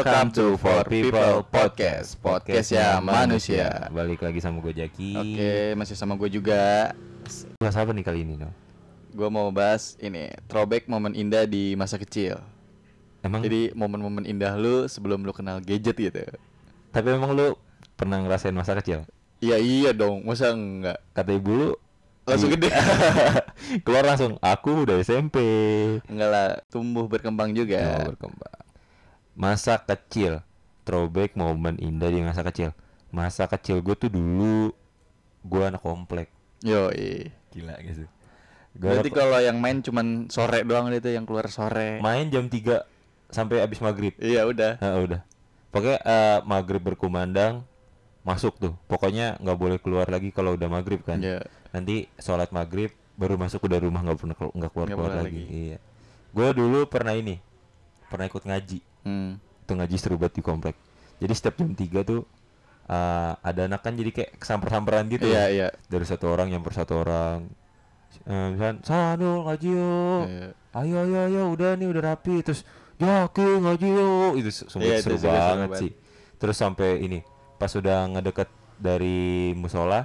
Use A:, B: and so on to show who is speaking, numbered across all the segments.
A: Welcome to For People Podcast Podcastnya manusia.
B: Balik lagi sama gue Jaki.
A: Oke, masih sama gue juga.
B: Bahas apa nih kali ini no?
A: Gue mau bahas ini Throwback momen indah di masa kecil.
B: Emang?
A: Jadi momen-momen indah lu sebelum lu kenal gadget gitu.
B: Tapi emang lu pernah ngerasain masa kecil?
A: Iya iya dong, masa enggak?
B: Kata ibu lu
A: Langsung
B: i-
A: gede.
B: Keluar langsung Aku udah SMP
A: Enggak lah, tumbuh berkembang
B: Oh,
A: juga
B: berkembang Masa kecil Throwback momen indah di masa kecil Masa kecil gue tuh dulu Gue anak komplek
A: Yoi
B: Gila gitu Gua
A: Berarti kalau yang main cuman sore doang itu yang keluar sore
B: main jam 3 Sampai abis maghrib
A: Iya udah
B: Nah, udah. Pokoknya eh, maghrib berkumandang masuk tuh. Pokoknya nggak boleh keluar lagi kalau udah maghrib kan.
A: Iya.
B: Nanti sholat maghrib baru masuk udah rumah nggak pernah nggak keluar
A: Nggak
B: keluar lagi.
A: lagi.
B: Iya. Gue dulu pernah ini pernah ikut ngaji.
A: Hmm.
B: Itu ngaji seru banget di komplek. Jadi setiap jam 3 tuh eh, ada anak kan jadi kayak kesamper-samperan gitu.
A: Iya iya
B: Dari satu orang nyamper satu orang. Eh, misalkan, Sanul ngaji yuk.
A: Iya.
B: Ayo ayo ayo udah nih udah rapi terus Jaki ngaji yuk itu sumpah
A: itu
B: seru
A: seru
B: banget
A: banget.
B: sih terus sampai ini pas udah ngedeket dari musola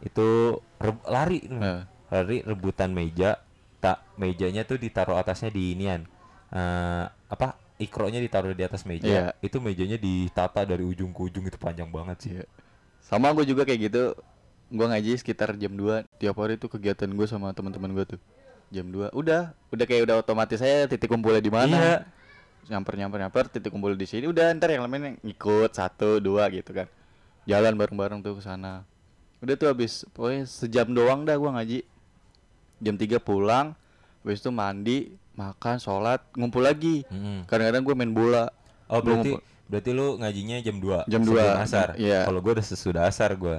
B: itu lari
A: Nah.
B: lari rebutan meja tak mejanya tuh ditaruh atasnya di inian eh, apa ikronya ditaruh di atas meja
A: Iya.
B: itu mejanya ditata dari ujung ke ujung itu panjang banget sih
A: Iya. Sama gue juga kayak gitu. Gue ngaji sekitar jam 2 tiap hari itu kegiatan gue sama teman-teman gue tuh. Jam 2 udah, udah kayak udah otomatis saya titik kumpulnya di mana.
B: Iya.
A: Nyamper nyamper nyamper titik kumpul di sini. Udah ntar yang lainnya ngikut satu dua gitu kan. Jalan bareng-bareng tuh ke sana. Udah tuh habis pokoknya sejam doang dah gua ngaji. Jam 3 pulang, habis itu mandi, makan, sholat, ngumpul lagi.
B: Mm-mm.
A: Kadang-kadang gue main bola.
B: oh berarti
A: ngumpul.
B: berarti lu ngajinya jam 2
A: Jam 2,
B: asar
A: iya.
B: kalau gue udah sesudah asar gue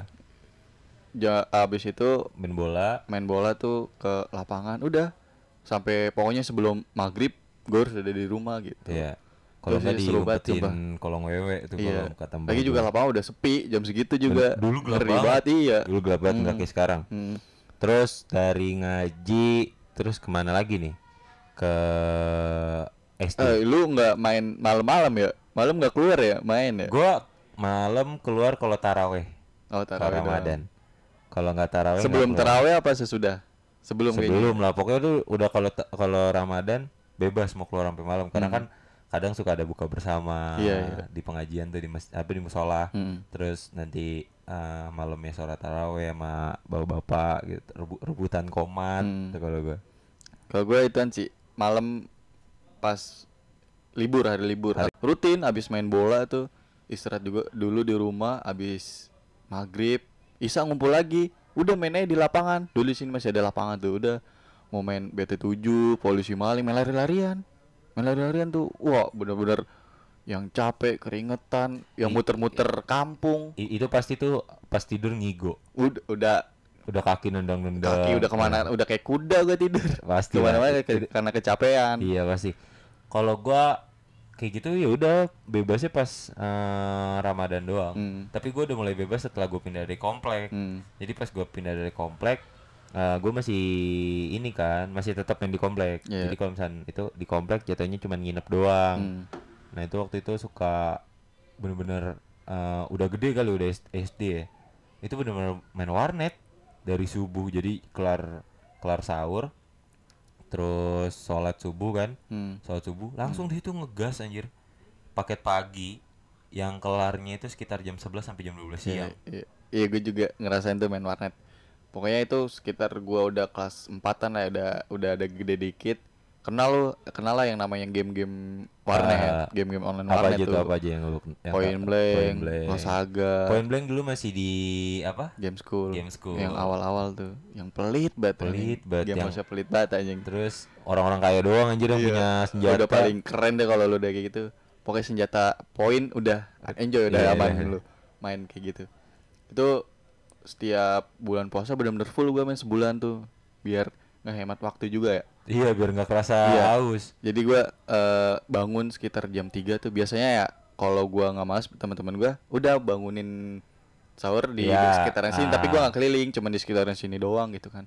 A: Ja, habis itu
B: main bola
A: main bola tuh ke lapangan udah sampai pokoknya sebelum maghrib gue harus ada di rumah gitu
B: Iya. Kalau nggak
A: ya,
B: diumpetin kolong wewe itu
A: iya
B: kalau kata Mbak
A: lagi juga lapangan udah sepi jam segitu juga
B: Dulu gelap banget.
A: iya
B: Dulu gelap banget nggak
A: Hmm.
B: kayak sekarang.
A: Hmm.
B: Terus dari ngaji terus ke mana lagi nih? Ke SD.
A: Eh, lu nggak main malam-malam ya malam nggak keluar ya main ya
B: Gua malam keluar kalau taraweh,
A: oh doang.
B: Ramadan. Kalau nggak taraweh
A: sebelum taraweh apa sesudah sebelum kayaknya?
B: Sebelum lah pokoknya tuh udah kalau kalau Ramadan bebas mau keluar sampai malam karena
A: Hmm.
B: kan kadang suka ada buka bersama
A: Iya, iya.
B: di pengajian tuh di mas apa di musola.
A: Hmm.
B: terus nanti eh, malamnya sholat taraweh sama bapak-bapak gitu rebu- rebutan komat
A: Hmm.
B: tuh kalau gue
A: kalau gue ituan sih malam pas libur hari libur.
B: Hari-
A: rutin abis main bola tuh istirahat juga dulu di rumah abis maghrib isa ngumpul lagi. Udah mainnya di lapangan. Dulu sini masih ada lapangan tuh udah. Mau main BT7 polisi maling main lari-larian. Main lari-larian tuh wah bener-bener yang capek keringetan yang muter-muter kampung.
B: I- itu pasti tuh pas tidur ngigo.
A: Udah udah
B: udah kaki nendang-nendang.
A: Kaki udah ke mana
B: Nah,
A: udah kayak kuda gue tidur.
B: Pasti
A: ke
B: mana-mana
A: ke- karena kecapean.
B: Iya pasti. Kalau gua kayak gitu ya udah bebasnya pas eh, Ramadan doang.
A: Hmm.
B: tapi gua udah mulai bebas setelah gue pindah dari komplek.
A: Hmm.
B: jadi pas gua pindah dari komplek eh gue masih ini kan masih tetap main di komplek.
A: Iya.
B: jadi kalau misalnya itu di komplek jatuhnya cuma nginep doang.
A: Hmm.
B: Nah itu waktu itu suka bener-bener eh, udah gede kali udah SD ya. Itu bener-bener main warnet dari subuh jadi kelar kelar sahur terus sholat subuh kan
A: Hmm.
B: sholat subuh langsung di situ ngegas anjir paket pagi yang kelarnya itu sekitar jam 11 sampai jam 12
A: Iya,
B: siang
A: iya, iya gue juga ngerasain tuh main warnet. Pokoknya itu sekitar gua udah kelas empatan lah, udah udah ada gede dikit. Kenal lu, kenal lah yang namanya game-game warnet,
B: Ah,
A: game-game online
B: apa
A: warnet
B: aja
A: tuh.
B: apa aja yang lu yang
A: Point Blank,
B: Point Blank.
A: Losaga,
B: Point Blank dulu masih di apa
A: Game School.
B: Game School.
A: Yang awal-awal tuh, yang pelit banget.
B: Pelit banget,
A: Game
B: yang-
A: masa pelit banget anjing.
B: terus orang-orang kaya doang anjir yang
A: Iya,
B: punya senjata
A: Udah paling keren deh kalau lu udah kayak gitu. Pokoknya senjata poin udah enjoy udah
B: Iya,
A: aman
B: iya.
A: lu main kayak gitu. Itu setiap bulan puasa benar-benar full gua main sebulan tuh biar ngehemat waktu juga ya.
B: Iya biar nggak kerasa
A: Iya.
B: haus.
A: Jadi gua eh, bangun sekitar jam 3 tuh biasanya ya kalau gua nggak malas teman-teman gua udah bangunin sahur di, di
B: Iya,
A: sekitaran sini tapi
B: ah.
A: gua nggak keliling cuma di sekitaran sini doang gitu kan.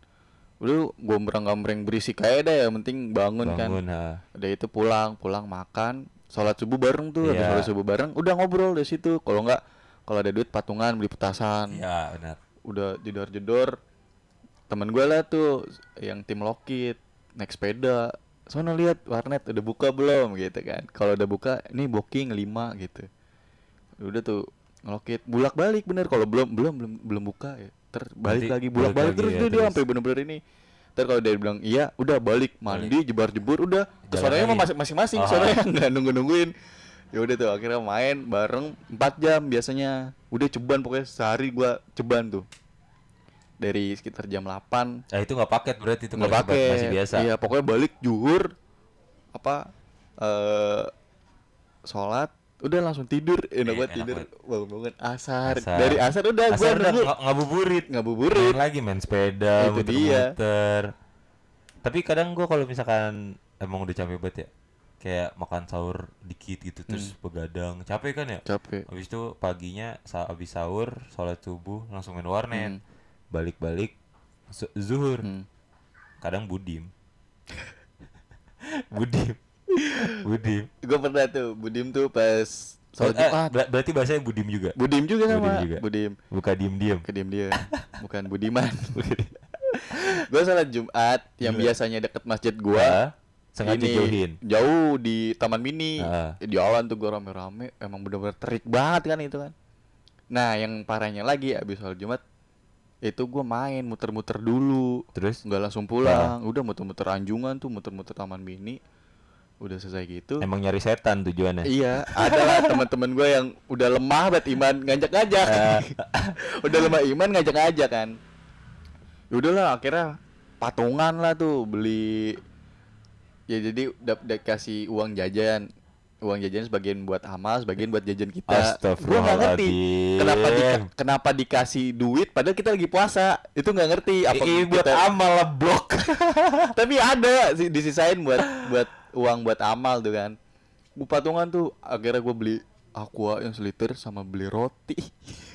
A: Udah gombrang-gambreng berisik kayak dah ya penting bangun, kan.
B: Bangun ha.
A: Udah itu pulang, pulang makan, sholat subuh bareng tuh habis
B: Iya.
A: sholat subuh bareng udah ngobrol dari situ kalau nggak kalau ada duit patungan beli petasan
B: Iya, benar.
A: udah jedor-jedor temen gue lah tuh yang tim lokit naik sepeda. Sono lihat warnet udah buka belum? Gitu kan. Kalau udah buka ini booking 5 gitu. Udah tuh ngelokit bulak balik bener. Kalau belum belum belum belum buka ya. Ter balik
B: Berarti
A: lagi bulak
B: balik
A: terus
B: ya,
A: tuh dia sampai bener-bener ini. Ter kalau dia bilang iya udah balik mandi jebar jebur udah.
B: Ke
A: sananya mah
B: lagi.
A: masing- masing-masing
B: Ah.
A: soalnya nggak nunggu nungguin ya udah tuh akhirnya main bareng 4 jam biasanya. Udah ceban pokoknya sehari gua ceban tuh dari sekitar jam 8
B: Nah, itu nggak paket berarti itu
A: nggak pakai
B: masih biasa.
A: iya pokoknya balik juhur apa eh sholat udah langsung tidur enak
B: Iya,
A: banget
B: enak
A: tidur
B: banget.
A: bangun bangun asar.
B: Asar.
A: dari asar udah
B: udah
A: nunggu
B: nggak ngabuburit.
A: ngabuburit
B: Main lagi main sepeda,
A: Itu dia.
B: muter-muter. Tapi kadang gua kalau misalkan emang udah capek banget ya, kayak makan sahur dikit gitu terus
A: Hmm.
B: begadang, capek kan ya?
A: capek
B: Habis itu paginya habis sahur, sholat subuh, langsung main warnet.
A: Hmm.
B: Balik-balik zu- zuhur.
A: Hmm.
B: Kadang budim. budim. budim.
A: gue pernah tuh budim tuh pas sholat
B: Eh,
A: jumat
B: ber- berarti bahasanya budim juga.
A: budim juga sama
B: Budim juga.
A: budim
B: Buka diem-diem.
A: kediem dia bukan budiman gue sholat jumat yang
B: Gila.
A: biasanya deket masjid gua
B: sengaja
A: ini
B: jauhin.
A: jauh di taman mini
B: Ah.
A: di jalan tuh gue rame-rame emang bener-bener terik banget kan itu kan nah yang parahnya lagi abis sholat jumat itu gue main muter-muter dulu
B: Terus
A: nggak langsung pulang udah muter-muter anjungan tuh muter-muter taman mini udah selesai gitu
B: emang nyari setan tujuannya.
A: Iya, ada lah teman-teman gue yang udah lemah banget iman ngajak-ngajak.
B: Ah.
A: udah lemah iman ngajak-ngajak kan. Ya udahlah akhirnya patungan lah tuh beli ya jadi udah, udah kasih uang jajan. Uang jajan sebagian buat amal, sebagian buat jajan kita. Gue nggak ngerti kenapa di, kenapa dikasih duit padahal kita lagi puasa. Itu nggak ngerti. Apa
B: Ini buat
A: kita-
B: amal blok.
A: tapi ada sih disisain buat buat uang buat amal tuh kan. Gue patungan tuh akhirnya gue beli aqua yang seliter sama beli roti.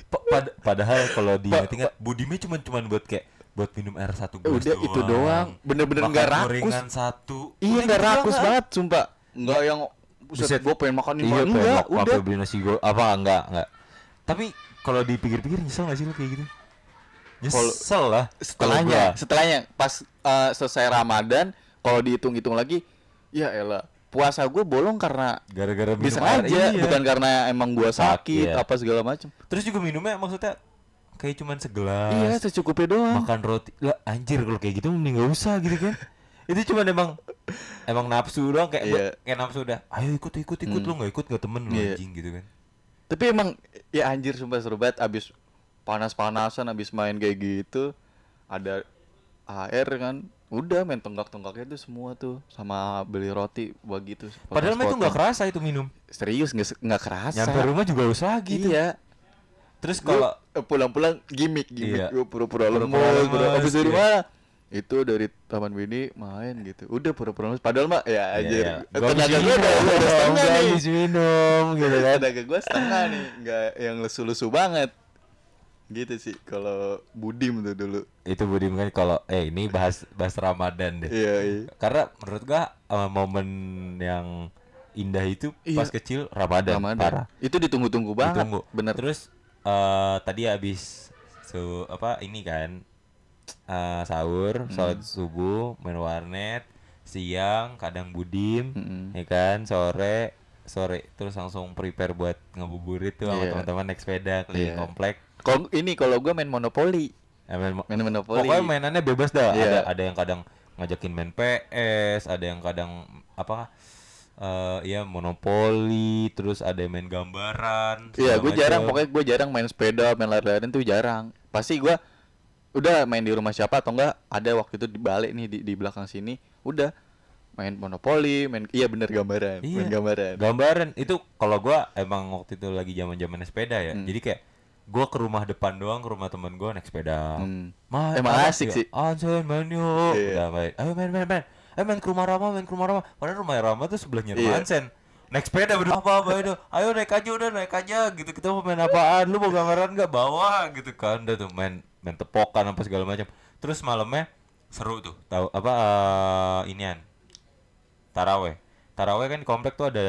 B: Pa- pad- padahal kalau diinget-inget budimnya cuma cuman buat kayak buat minum air satu gelas
A: udah itu doang. bener-bener nggak rakus.
B: gorengan satu.
A: Iya nggak
B: gitu
A: rakus
B: doang.
A: banget sumpah. Nggak yang
B: Buset.
A: gue pengen makan ini
B: iya
A: enggak
B: pengen mak-
A: udah.
B: beli nasi goreng? Apa enggak enggak. Tapi kalau dipikir-pikir nyesel gak sih lu kayak gitu? Nyesel lah
A: setelahnya setelahnya pas eh, selesai ramadan kalau dihitung-hitung lagi ya elah puasa gue bolong karena
B: gara-gara minum
A: bisa
B: air,
A: aja
B: iya.
A: bukan karena emang gue sakit
B: Sakit.
A: apa segala macam
B: terus juga minumnya maksudnya kayak cuman segelas
A: iya secukupnya doang.
B: makan roti. Lah anjir kalau kayak gitu mending gak usah gitu kan itu cuma emang emang nafsu doang kayak
A: Iya.
B: buat- kayak nafsu udah ayo ikut ikut ikut
A: Hmm.
B: lu nggak ikut gak temen lu
A: Iya.
B: anjing gitu kan
A: Tapi emang ya anjir sumpah seru banget abis panas-panasan abis main kayak gitu ada air kan udah main tonggak-tonggaknya tuh semua tuh sama beli roti buat gitu
B: padahal mah itu nggak
A: kerasa
B: itu minum
A: serius nggak nggak kerasa
B: nyampe rumah juga harus lagi tuh
A: iya
B: terus
A: kalau
B: kalau
A: pulang-pulang gimmick gimmick
B: Iya.
A: Pura-pura
B: Pura-pura
A: lemes pura
B: lemes,
A: abis dari
B: iya.
A: mana itu dari taman mini main gitu. Udah pura-pura padahal mah ya
B: Iya, iya. Gua
A: tenaga gue udah, setengah
B: gua
A: nih.
B: habis minum gitu kan.
A: tenaga gue setengah nih. Nggak yang lesu-lesu banget. Gitu sih kalau budim tuh dulu.
B: Itu Budim kan kalau eh ini bahas bahas Ramadan deh.
A: Iya iya.
B: Karena menurut gua eh, momen yang indah itu
A: Iya.
B: pas kecil Ramadan,
A: Ramadan.
B: parah.
A: Itu ditunggu-tunggu banget.
B: Ditunggu.
A: bener.
B: Terus eh tadi habis su apa ini kan eh, sahur,
A: Hmm.
B: sholat subuh, main warnet, siang kadang budim,
A: Mm-mm.
B: ya kan, sore sore terus langsung prepare buat ngabuburit tuh sama
A: Iya.
B: teman-teman naik sepeda keliling
A: Iya.
B: komplek.
A: kalau ini kalau gue main monopoli
B: Eh, main,
A: main monopoli
B: pokoknya mainannya bebas dah.
A: Iya.
B: Ada ada yang kadang ngajakin main PS, ada yang kadang apa eh ya monopoli, terus ada yang main gambaran.
A: iya gue jarang pokoknya gue jarang main sepeda main lari-larian tuh jarang pasti gue udah main di rumah siapa atau enggak ada waktu itu di balik nih di, di belakang sini udah main monopoli main iya bener gambaran
B: Iya.
A: main gambaran
B: Gambaran itu kalau gua emang waktu itu lagi zaman-zaman sepeda ya.
A: Hmm.
B: Jadi kayak gua ke rumah depan doang ke rumah temen gua naik sepeda.
A: Hmm.
B: Main,
A: Emang
B: apa
A: asik
B: ya?
A: sih.
B: Anjir main yuk.
A: Iya.
B: Udah main. Ayo main main main. Ayo main ke rumah Rama, main ke rumah Rama. Padahal rumah Rama tuh sebelahnya rumah
A: Iya.
B: Ansen. Naik sepeda berdua apa apa itu. Ayo naik aja udah naik aja gitu. Kita mau main apaan? Lu mau gambaran nggak bawa gitu kan. Udah tuh main main tepokan apa segala macam. Terus malamnya seru tuh. Tahu apa eh, inian taraweh taraweh kan komplek tuh ada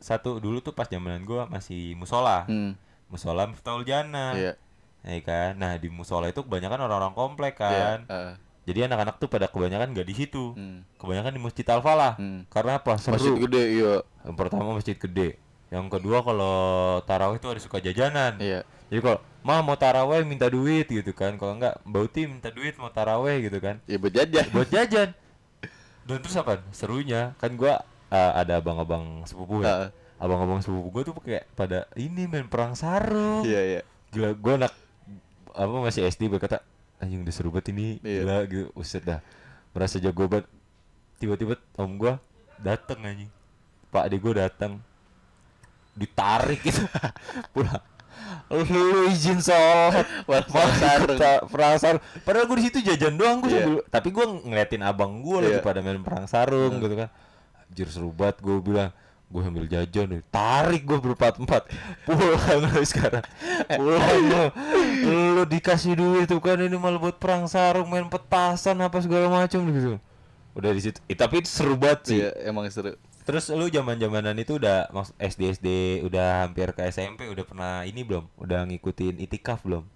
B: satu dulu tuh pas zamanan gua masih musola
A: Hmm.
B: musola Miftahul Jannah
A: Iya.
B: ya kan nah di musola itu kebanyakan orang-orang komplek
A: Iya.
B: kan
A: eh,
B: jadi anak-anak tuh pada kebanyakan gak di situ
A: hmm.
B: kebanyakan di masjid Al Falah
A: Hmm.
B: karena apa seru
A: Masjid gede iya.
B: yang pertama masjid gede yang kedua kalau taraweh itu ada suka jajanan
A: Iya.
B: Jadi kalau mah mau taraweh minta duit gitu kan. Kalau enggak mbak Uti minta duit mau taraweh gitu kan.
A: Ya buat jajan.
B: buat jajan. Dan terus apa? Serunya. Kan gua uh, ada abang-abang sepupu ya.
A: Heeh.
B: abang-abang sepupu gua tuh kayak pada ini main perang sarung.
A: Iya, iya.
B: gila gua anak apa masih SD berkata anjing udah seru banget ini.
A: Iya.
B: gila gitu. Uset dah. Merasa jago banget. Tiba-tiba om gua dateng anjing. Pak adik gua datang ditarik gitu. Pulang lu izin sholat.
A: Perang
B: perang sarung. Padahal gue di situ jajan doang gue sambil tapi gue ngeliatin abang gue lagi
A: Iya.
B: pada main perang sarung gitu kan. Anjir seru banget gue bilang. Gue sambil jajan deh tarik gue berempat empat pulang lu sekarang. Pulang lu. Lu dikasih duit tuh kan ini malah buat perang sarung main petasan apa segala macam gitu. Udah di situ. Eh, tapi itu seru banget sih.
A: Iya, emang seru.
B: Terus lu zaman-zamanan itu udah SD SD udah hampir ke SMP udah pernah ini belum? Udah ngikutin itikaf belum?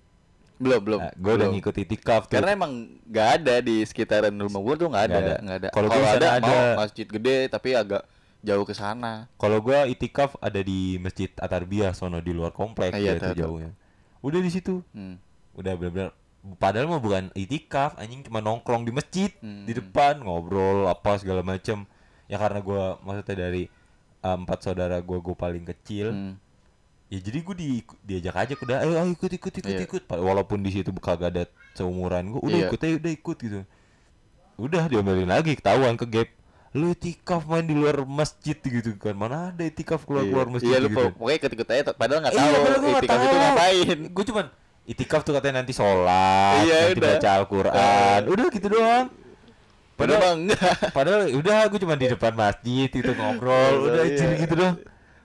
A: Belum, belum.
B: Nah, gue udah
A: belum.
B: ngikut itikaf tuh.
A: Karena emang nggak ada di sekitaran rumah gua tuh nggak ada,
B: Nggak ada.
A: ada.
B: Kalau di
A: ada,
B: sana
A: mau
B: ada.
A: masjid gede tapi agak jauh ke sana.
B: Kalau gua itikaf ada di Masjid Atarbiyah sono di luar komplek
A: Ah, iya, tahu.
B: jauhnya. Udah di situ.
A: Hmm.
B: Udah benar-benar padahal mah bukan itikaf, anjing cuma nongkrong di masjid di
A: Hmm.
B: depan ngobrol apa segala macem Ya karena gua maksudnya dari uh, empat saudara gua gua paling kecil.
A: Hmm.
B: Ya jadi gue di, diajak aja udah ayo, ayo ikut ikut ikut
A: Iya.
B: ikut walaupun di situ kagak ada seumuran gue udah
A: Iya.
B: ikut aja udah ikut gitu udah diomelin lagi ketahuan ke gap lu itikaf main di luar masjid gitu kan mana ada itikaf keluar keluar
A: Iya.
B: masjid
A: Iya, lu
B: gitu
A: po- pokoknya ikut-ikut aja padahal nggak
B: Iya,
A: tahu
B: nggak
A: itikaf itu ngapain.
B: gue cuman itikaf tuh katanya nanti sholat
A: Iya,
B: nanti
A: udah.
B: baca Al-Quran
A: Eh.
B: udah gitu doang
A: Padahal
B: Padahal-
A: enggak.
B: padahal udah gue cuma di depan masjid itu ngobrol udah
A: Iya.
B: jadi gitu doang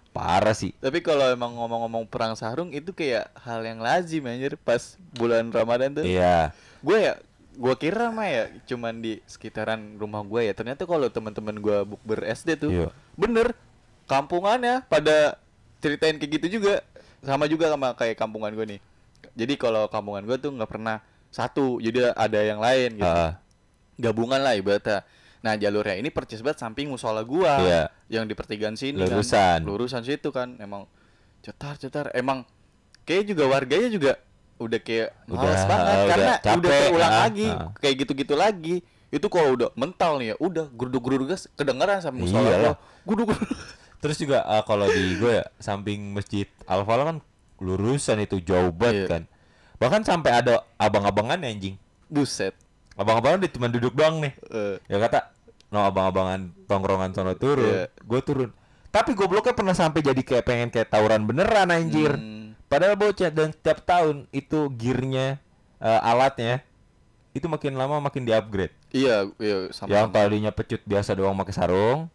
B: parah sih
A: Tapi kalau emang ngomong-ngomong perang sarung itu kayak hal yang lazim anjir pas bulan Ramadan tuh.
B: iya
A: Gue ya gua kira mah ya cuman di sekitaran rumah gue ya. Ternyata kalau teman-teman gua bukber SD tuh
B: Iya.
A: bener kampungannya pada ceritain kayak gitu juga. Sama juga sama kayak kampungan gue nih. Jadi kalau kampungan gue tuh nggak pernah satu, jadi ada yang lain gitu.
B: Ah,
A: Gabungan lah ibaratnya. Nah jalurnya ini percis banget samping musola gua
B: Iya.
A: yang di pertigaan sini
B: Lurusan.
A: kan. Lurusan situ kan emang cetar cetar emang kayak juga warganya juga udah kayak males
B: Udah,
A: banget
B: udah
A: karena
B: capek,
A: udah keulang
B: ah,
A: lagi
B: ah.
A: kayak gitu-gitu lagi itu kalau udah mental nih ya udah geruduk-geruduk gas kedengeran sama musola gua. Guduk-guduk.
B: Terus juga uh, kalau di gue ya samping masjid Al Falah kan lurusan itu jauh banget
A: Iya.
B: kan. Bahkan sampai ada abang-abangan anjing.
A: buset
B: Abang-abangan dia cuma duduk doang nih.
A: Eh,
B: Ya kata, no abang-abangan tongkrongan sono turun,
A: Iya.
B: gue turun. Tapi gobloknya pernah sampai jadi kayak pengen kayak tawuran beneran anjir.
A: hmm,
B: Padahal bocah dan setiap tahun itu gearnya uh, alatnya itu makin lama makin di-upgrade.
A: iya iya sama
B: Yang tadinya pecut biasa doang pakai sarung,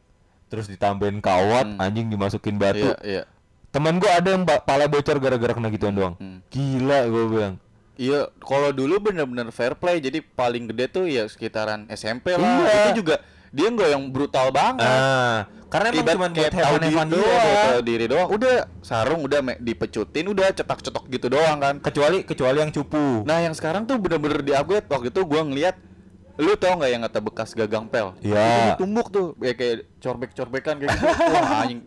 B: terus ditambahin kawat,
A: Hmm.
B: anjing dimasukin batu.
A: iya iya
B: Temen gua ada yang pala bocor gara-gara kena gituan doang.
A: hmm.
B: Gila gua bilang.
A: Iya, kalau dulu bener-bener fair play, jadi paling gede tuh ya sekitaran SMP lah.
B: Iya.
A: Itu juga dia nggak yang brutal banget.
B: Ah, karena emang cuma buat
A: tahu diri,
B: doang.
A: tahu diri doang. Udah sarung udah dipecutin, udah cetak-cetok gitu doang kan.
B: Kecuali kecuali yang cupu.
A: Nah, yang sekarang tuh bener-bener di upgrade. Waktu itu gua ngeliat lu tau nggak yang kata bekas gagang pel?
B: Iya.
A: Itu ditumbuk tuh, kayak, kayak corbek-corbekan kayak gitu. Wah, anjing.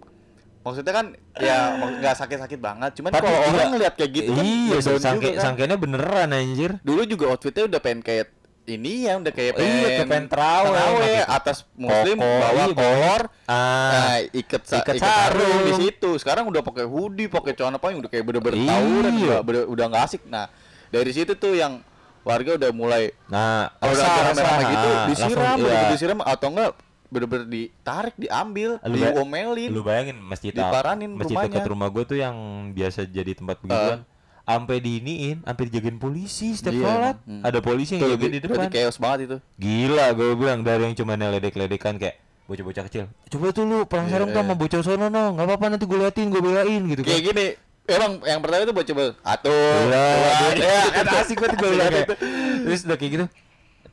A: Maksudnya kan ya nggak sakit-sakit banget, cuman
B: Tapi
A: kalau
B: iya.
A: orang ngeliat kayak gitu kan
B: iya,
A: ya
B: sangke,
A: juga kan.
B: sangkanya beneran anjir.
A: Dulu juga outfitnya udah pengen kayak ini ya udah kayak
B: Oh, iya, kayak pengen terawih,
A: terawih, atas muslim
B: koko,
A: bawah
B: iya,
A: kolor
B: Ah,
A: nah iket sa
B: iket
A: iket sarung di situ sekarang udah pakai hoodie pakai celana panjang udah kayak bener-bener
B: Iya.
A: tawuran udah bener- udah nggak asik nah dari situ tuh yang warga udah mulai
B: nah,
A: kalau udah rame-rame gitu
B: Ah,
A: disiram
B: langsung, iya.
A: disiram atau enggak bener-bener ditarik diambil
B: Lu
A: diomelin
B: Lu bayangin masjid
A: Diparanin
B: masjid
A: rumahnya.
B: dekat rumah gua tuh yang biasa jadi tempat begituan. Sampai diiniin, hampir dijagain polisi setiap
A: Iya,
B: sholat.
A: Hmm.
B: Ada polisi yang jagain di depan.
A: chaos banget itu
B: Gila gue bilang dari yang cuma ledek-ledekan kayak bocah-bocah kecil. Coba tuh lu perang
A: Iya,
B: sarung tuh
A: iya.
B: sama bocah sono no, nggak apa-apa nanti gue liatin, gue belain gitu kan.
A: kayak gini emang yang pertama itu coba atur dua,
B: dia- ya, kan asik banget gue kayak. Terus udah kayak gitu.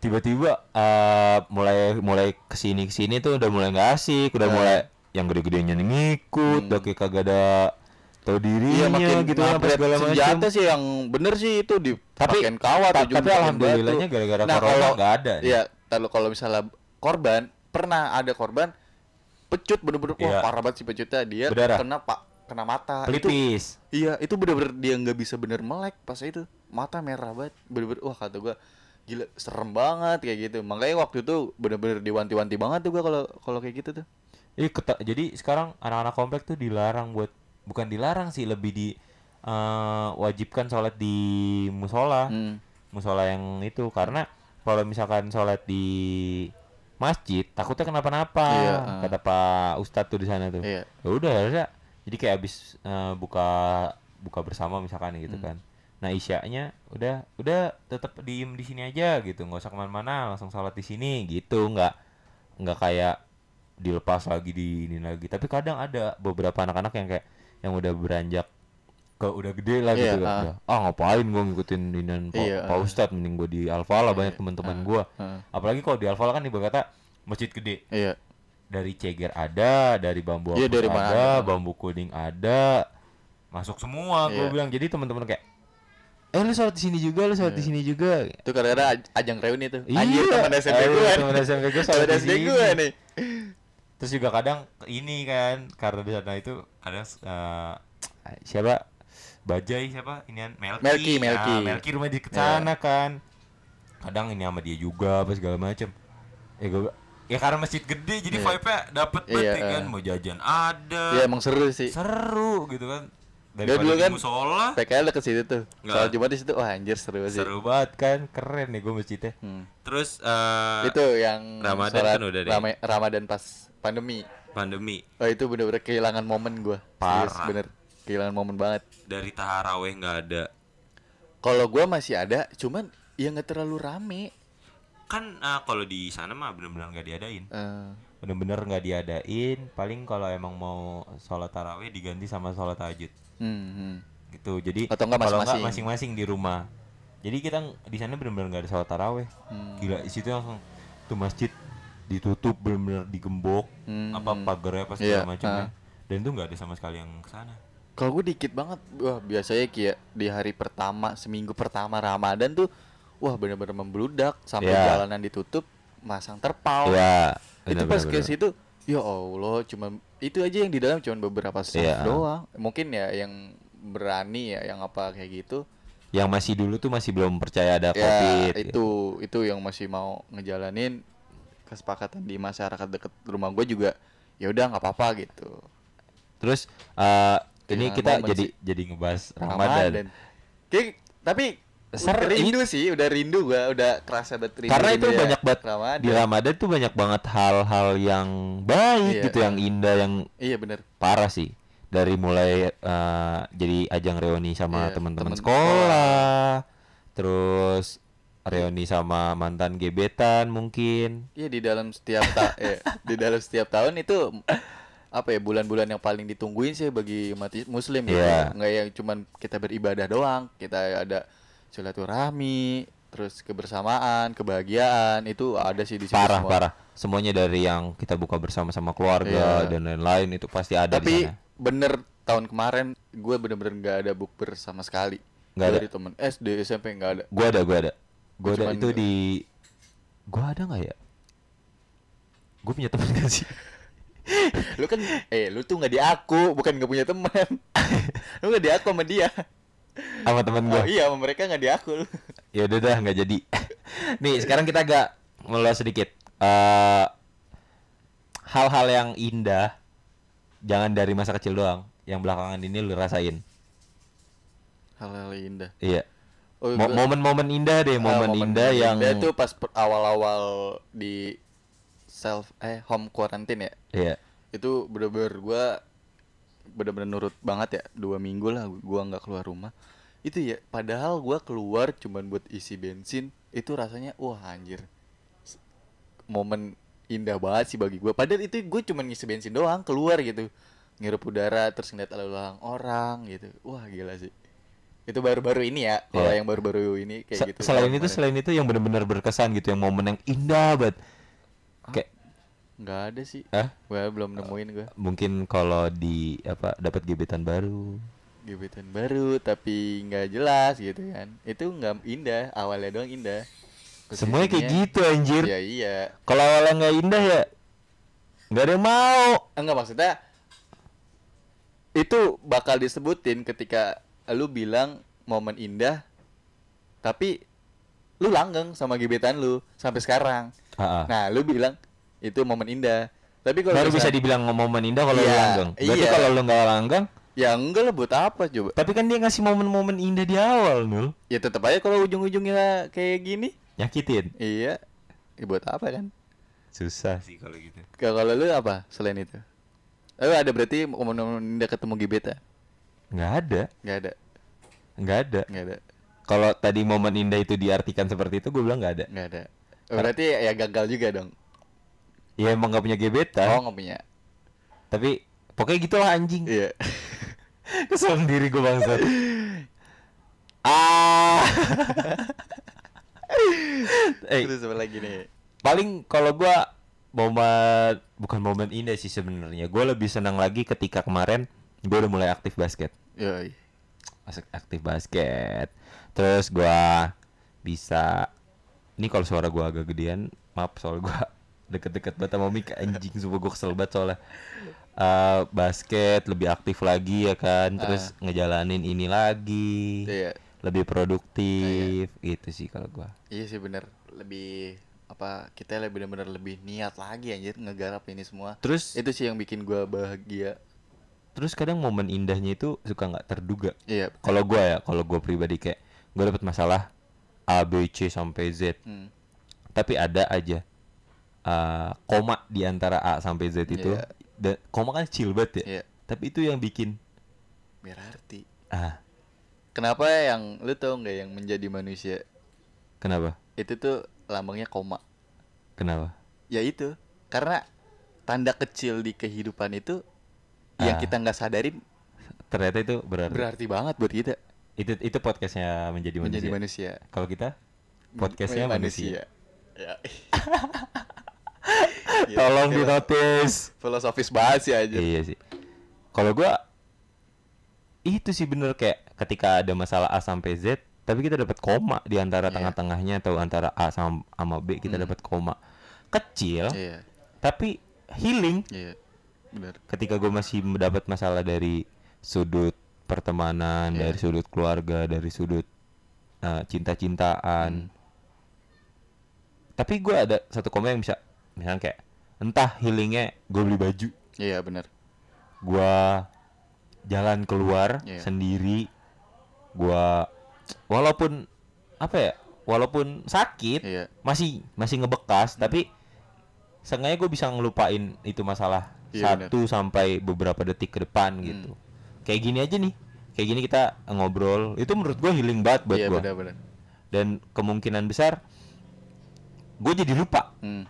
B: Tiba-tiba eh, mulai mulai ke sini ke sini tuh udah mulai nggak asik, udah
A: Eh.
B: mulai yang gede-gedenya ngikut,
A: Hmm.
B: udah kayak kagak ada tau dirinya
A: Iya makin
B: gitu kan apa segala macam.
A: senjata sih yang bener sih itu di
B: Tapi-
A: kawat
B: ta- tapi alhamdulillahnya gara-gara
A: Nah,
B: corona
A: kalau-
B: nggak ada nih.
A: Iya, kalau kalau misalnya korban pernah ada korban pecut bener-bener
B: Iya.
A: wah parah banget sih pecutnya dia
B: Berdarah.
A: kena pak kena mata itu
B: Pelipis.
A: iya itu bener-bener dia nggak bisa bener melek pas itu mata merah banget bener-bener wah kata gua gila serem banget kayak gitu makanya waktu itu bener-bener diwanti-wanti banget tuh gua kalau kalau kayak gitu tuh
B: Iya, keta- jadi sekarang anak-anak komplek tuh dilarang buat bukan dilarang sih, lebih di eh, wajibkan sholat di musola.
A: Hmm.
B: musola yang itu karena kalau misalkan sholat di masjid takutnya kenapa-napa
A: Iya, ah.
B: kata Pak Ustadz tuh di sana tuh
A: Iya.
B: ya udah harusnya jadi kayak abis eh, buka buka bersama misalkan gitu
A: Hmm.
B: kan nah isyaknya udah udah tetap diem di sini aja gitu nggak usah ke mana-mana langsung sholat di sini gitu nggak nggak kayak dilepas lagi di ini lagi tapi kadang ada beberapa anak-anak yang kayak yang udah beranjak ke udah gede lah gitu
A: Iya,
B: kan
A: ah.
B: Ngapain gua ngikutin inian Pak,
A: Iya,
B: Pak
A: ah.
B: Ustadz mending gua di Alfala banyak
A: Iya,
B: teman-teman
A: ah,
B: gua
A: ah.
B: apalagi kalau di Alfala kan ibarat kata masjid gede
A: iya
B: dari ceger ada dari bambu
A: Iya,
B: apus
A: dari
B: ada, bambu kuning ada masuk semua gua
A: Iya.
B: bilang jadi teman-teman kayak eh lu sholat di sini juga lu sholat di
A: Iya.
B: sini juga.
A: Itu kadang-kadang aj- ajang reuni tuh.
B: Iya,
A: anjir teman SMP
B: ayo,
A: gua.
B: teman SMP gua sholat di sini.
A: gua nih.
B: Terus juga kadang ini kan karena di sana itu kadang eh, siapa? Bajai siapa? Inian Melki.
A: Melki,
B: Ah,
A: Melki.
B: Melki rumah di sana kan. Kadang ini sama dia juga apa segala macem. Ya gue ya karena masjid gede jadi
A: Iya.
B: vibe-nya dapet
A: Iya,
B: banget ya kan.
A: eh.
B: mau jajan ada.
A: Ya emang seru sih.
B: Seru gitu kan Daripada
A: dulu kan
B: musola
A: PKL deket situ tuh. Soal Jumat di situ wah anjir seru sih.
B: Seru banget kan keren nih gue masjidnya.
A: Hmm.
B: terus eh,
A: itu yang
B: Ramadan kan udah deh.
A: Rama- Ramadan pas pandemi.
B: Pandemi.
A: Oh itu bener-bener kehilangan momen gua. Serius,
B: Parah.
A: bener. Kehilangan momen banget.
B: Dari taraweh nggak ada.
A: Kalau gua masih ada cuman ya nggak terlalu rame.
B: Kan ah, kalau di sana mah bener-bener nggak diadain.
A: Eh,
B: bener-bener nggak diadain. Paling kalau emang mau sholat taraweh diganti sama sholat tahajud
A: hmm, hmm.
B: gitu jadi
A: Atau enggak
B: kalau
A: masing-masing.
B: masing-masing di rumah jadi kita di sana bener-bener nggak ada sholat taraweh
A: Hmm.
B: gila di situ langsung tuh masjid ditutup bener-bener digembok
A: Hmm,
B: apa pagarnya apa segala
A: Iya,
B: macamnya
A: ah.
B: dan itu nggak ada sama sekali yang ke sana
A: Kalau gue dikit banget, wah biasanya kayak di hari pertama, seminggu pertama Ramadan tuh, wah bener-bener membludak sampai
B: Iya.
A: jalanan ditutup, masang terpal.
B: ya
A: itu pas ke situ, ya Allah, cuma itu aja yang di dalam cuma beberapa staff
B: Iya.
A: doang. Mungkin ya yang berani ya, yang apa kayak gitu.
B: yang masih dulu tuh masih belum percaya ada
A: Ya
B: covid gitu.
A: itu itu yang masih mau ngejalanin kesepakatan di masyarakat deket rumah gue juga. Ya udah nggak apa-apa gitu.
B: terus eh, ini
A: Kehilangan
B: kita jadi
A: sih.
B: jadi ngebahas Ramadan,
A: Kayak, tapi
B: Ser-
A: rindu sih, udah rindu gua, udah kerasa banget rindu.
B: karena itu
A: ya
B: banyak banget
A: Ramadan.
B: di Ramadan tuh banyak banget hal-hal yang baik
A: Iya,
B: gitu yang indah yang
A: Iya bener
B: parah sih dari mulai eh, jadi ajang reuni sama
A: Iya,
B: teman-teman sekolah terus reuni sama mantan gebetan mungkin
A: Iya di dalam setiap ta eh, di dalam setiap tahun itu apa ya bulan-bulan yang paling ditungguin sih bagi umat muslim
B: Iya.
A: ya. Nggak yang cuman kita beribadah doang, kita ada silaturahmi, terus kebersamaan, kebahagiaan itu ada sih di situ
B: parah
A: semua.
B: parah semuanya dari yang kita buka bersama sama keluarga
A: Iya.
B: dan lain-lain itu pasti ada di
A: Tapi
B: sana
A: bener tahun kemarin gue bener-bener nggak ada bukber sama sekali.
B: Nggak ada?
A: Dari temen SD SMP nggak ada.
B: gua ada gua ada gua ada itu di gua ada nggak ya gua punya teman gak sih
A: lu kan eh lu tuh nggak di aku bukan nggak punya teman lu nggak di aku sama dia
B: sama teman gua.
A: oh, iya sama mereka nggak di aku lu
B: ya udah dah nggak jadi. Nih sekarang kita agak meluas sedikit. Eh hal-hal yang indah jangan dari masa kecil doang. Yang belakangan ini lu rasain.
A: Hal-hal indah.
B: Iya.
A: Oh,
B: Mo- momen-momen indah deh
A: ah,
B: momen, indah yang
A: indah tuh pas awal-awal di self eh home quarantine ya?
B: Iya.
A: Itu bener-bener gua bener-bener nurut banget ya. Dua minggu lah gua nggak keluar rumah. Itu ya padahal gua keluar cuman buat isi bensin itu rasanya wah anjir. Momen indah banget sih bagi gua. Padahal itu gue cuman ngisi bensin doang keluar gitu. Ngirup udara terus ngeliat lalu lalang orang gitu. Wah gila sih. Itu baru-baru ini ya kalau
B: Iya.
A: yang baru-baru ini kayak
B: Se-
A: gitu.
B: selain itu
A: kemarin.
B: selain itu yang benar-benar berkesan gitu yang momen yang indah banget. Kayak
A: nggak ada sih
B: Ah?
A: gua belum nemuin gua
B: Mungkin kalau di apa dapat gebetan baru.
A: gebetan baru tapi nggak jelas gitu kan itu nggak indah awalnya doang indah
B: Semuanya kayak gitu anjir.
A: ya iya
B: Kalau awalnya nggak indah ya nggak ada yang mau.
A: enggak maksudnya itu bakal disebutin ketika lu bilang momen indah tapi lu langgeng sama gebetan lu sampai sekarang
B: Ah, ah.
A: nah lu bilang itu momen indah tapi kalau
B: Baru bisa dibilang momen indah kalau lu
A: Iya,
B: langgeng. Berarti
A: iya.
B: kalau lu nggak langgeng,
A: ya enggak lah buat apa coba
B: tapi kan dia ngasih momen-momen indah di awal, Nul.
A: ya tetap aja kalau ujung-ujungnya kayak gini
B: Nyakitin.
A: iya ya buat apa kan
B: Susah sih kalau gitu.
A: kalau lu apa selain itu Eh ada berarti momen-momen indah ketemu gebetan
B: Nggak ada,
A: nggak ada
B: nggak ada.
A: nggak ada
B: Kalau tadi momen indah itu diartikan seperti itu, gue bilang nggak ada.
A: nggak ada berarti ya gagal juga dong
B: Ya emang nggak punya
A: oh
B: gebetan.
A: nggak punya
B: Tapi pokoknya gitulah anjing.
A: iya
B: Kesel sendiri gue bangsa. ah. eh,
A: terus apa lagi nih
B: paling kalau gua momen bukan momen indah sih sebenarnya. Gue lebih senang lagi ketika kemarin gue udah mulai aktif basket.
A: Yoi.
B: Masuk aktif basket. Terus gua bisa ini kalau suara gua agak gedean, maaf soal gua deket-deket banget sama Mika anjing sumpah gua kesel banget soalnya Eh, basket lebih aktif lagi ya kan terus ngejalanin ini lagi
A: Iya.
B: lebih produktif gitu sih kalau gua
A: Iya sih bener lebih apa kita lebih bener-bener lebih niat lagi anjir ngegarap ini semua.
B: terus
A: Itu sih yang bikin gua bahagia.
B: terus kadang momen indahnya itu suka nggak terduga
A: Iya.
B: kalau gua ya kalau gua pribadi kayak gua dapet masalah A B C sampai Z
A: Hmm.
B: tapi ada aja uh, koma di antara A sampai Z itu
A: Iya.
B: dan koma kan kecil banget ya
A: Iya.
B: tapi itu yang bikin
A: Berarti.
B: ah
A: Kenapa yang lu tau nggak yang menjadi manusia
B: kenapa
A: itu tuh lambangnya koma.
B: kenapa
A: Ya itu karena tanda kecil di kehidupan itu yang
B: Ah.
A: kita nggak sadarin
B: ternyata itu berarti
A: berarti banget buat kita
B: itu itu podcastnya menjadi manusia,
A: menjadi manusia.
B: kalau kita podcastnya
A: Men-
B: manusia,
A: Ya.
B: tolong di
A: Gila.
B: notice
A: filosofis banget sih aja.
B: iya sih kalau gua itu sih bener kayak ketika ada masalah A sampai Z tapi kita dapat koma di antara
A: Iya.
B: tengah-tengahnya atau antara A sama, sama B kita
A: Hmm.
B: dapat koma kecil
A: Iya,
B: tapi healing
A: iya. Benar.
B: ketika gue masih mendapat masalah dari sudut pertemanan
A: Iya.
B: dari sudut keluarga dari sudut uh, cinta-cintaan
A: Hmm.
B: tapi gue ada satu koma yang bisa misalnya kayak entah healingnya gue beli baju
A: Iya, benar.
B: gue jalan keluar
A: Iya.
B: sendiri gue walaupun apa ya walaupun sakit
A: Iya.
B: masih masih ngebekas tapi seenggaknya gue bisa ngelupain itu masalah
A: Iya,
B: satu sampai beberapa detik ke depan gitu kayak gini aja nih kayak gini kita ngobrol itu menurut gue healing banget buat
A: Iya,
B: gue dan kemungkinan besar gue jadi lupa
A: Hmm.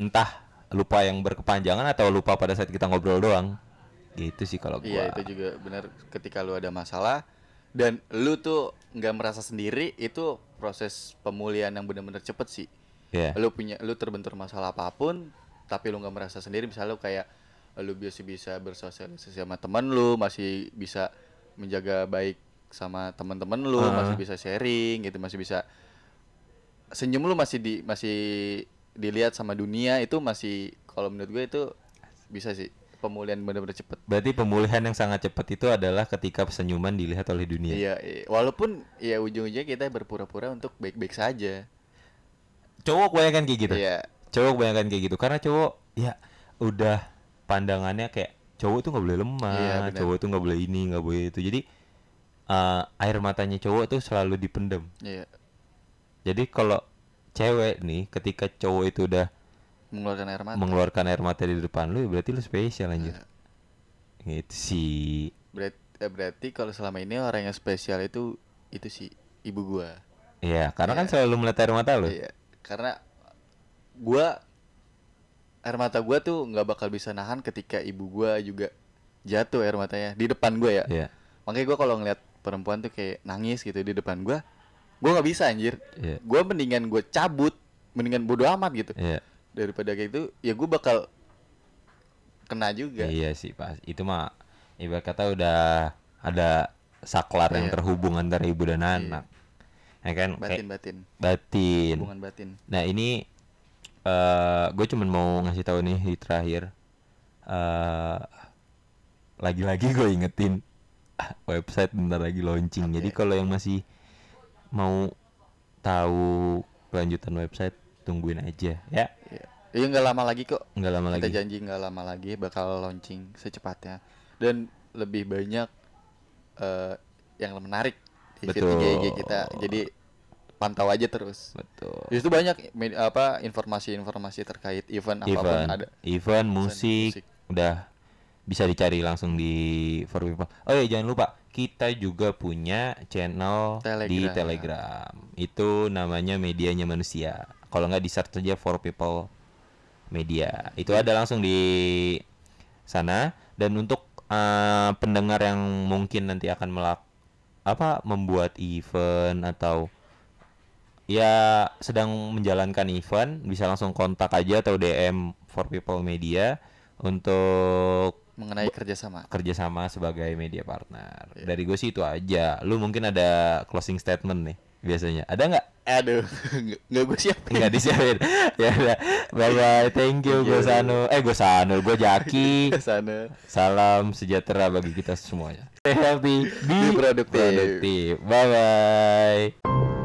B: Entah lupa yang berkepanjangan atau lupa pada saat kita ngobrol doang gitu sih kalau gue
A: Iya, itu juga benar ketika lu ada masalah dan lu tuh nggak merasa sendiri itu proses pemulihan yang benar-benar cepet sih.
B: Iya.
A: Lu punya lu terbentur masalah apa pun tapi lu nggak merasa sendiri misalnya lu kayak lu biasa bisa bersosialisasi sama teman lu, masih bisa menjaga baik sama teman-teman lu,
B: Ah.
A: masih bisa sharing gitu, masih bisa senyum lu masih di masih dilihat sama dunia itu masih kalau menurut gue itu bisa sih pemulihan benar-benar cepet.
B: berarti pemulihan yang sangat cepat itu adalah ketika senyuman dilihat oleh dunia
A: Iya, iya. walaupun ya ujung-ujungnya kita berpura-pura untuk baik-baik saja.
B: cowok kebanyakan kayak gitu
A: Iya.
B: cowok kebanyakan kayak gitu karena cowok ya udah pandangannya kayak cowok tuh nggak boleh lemah
A: Iya,
B: cowok tuh nggak boleh ini nggak boleh itu jadi eh, air matanya cowok tuh selalu dipendem
A: Iya.
B: jadi kalau cewek nih ketika cowok itu udah
A: Mengeluarkan air mata.
B: mengeluarkan air mata di depan lu berarti lu spesial anjir
A: Iya.
B: gitu sih
A: Berat, eh, berarti kalau selama ini orang yang spesial itu itu sih ibu gua.
B: Iya, karena kan
A: Iya.
B: selalu melihat air mata lu.
A: Iya. Karena gua air mata gua tuh nggak bakal bisa nahan ketika ibu gua juga jatuh air matanya di depan gua ya.
B: Iya.
A: Makanya gua kalau ngeliat perempuan tuh kayak nangis gitu di depan gua, gua nggak bisa anjir.
B: Iya.
A: Gua mendingan gua cabut, mendingan bodo amat gitu.
B: Iya.
A: daripada kayak itu ya gue bakal kena juga
B: Iya sih pas itu mah ibarat kata udah ada saklar yang
A: Iya.
B: terhubung antara ibu dan anak. Ya kan?
A: batin
B: Kayak
A: batin
B: batin.
A: hubungan batin
B: Nah ini eh gue cuman mau ngasih tahu nih di terakhir. eh lagi-lagi gue ingetin website bentar lagi launching. Jadi
A: Oke.
B: kalau yang masih mau tahu kelanjutan website tungguin aja ya.
A: Iya, iya nggak lama lagi kok.
B: Nggak lama
A: Kita
B: lagi.
A: janji nggak lama lagi bakal launching secepatnya dan lebih banyak eh, yang menarik di
B: Betul.
A: IG kita. Jadi pantau aja terus.
B: Betul.
A: Di situ banyak apa informasi-informasi terkait event apa pun
B: event,
A: ada.
B: event musik,
A: musik.
B: udah bisa dicari langsung di For People. Oh ya jangan lupa kita juga punya channel di
A: Telegram.
B: Telegram. Itu namanya medianya manusia. Kalau nggak di search aja For People Media. Itu ada langsung di sana. Dan untuk eh, pendengar yang mungkin nanti akan melak apa membuat event atau ya sedang menjalankan event bisa langsung kontak aja atau DM for people media untuk
A: mengenai kerjasama.
B: kerjasama sebagai media partner.
A: Iya.
B: dari gue sih itu aja. Lu mungkin ada closing statement nih biasanya. Ada nggak?
A: Aduh, nggak- gue siapin.
B: nggak disiapin. Ya udah. Bye bye thank you gue
A: Thank you.
B: Sanu eh gue Sanu gue Jaki.
A: Sana.
B: salam sejahtera bagi kita semuanya. Stay healthy be
A: Be produktif.
B: produktif bye bye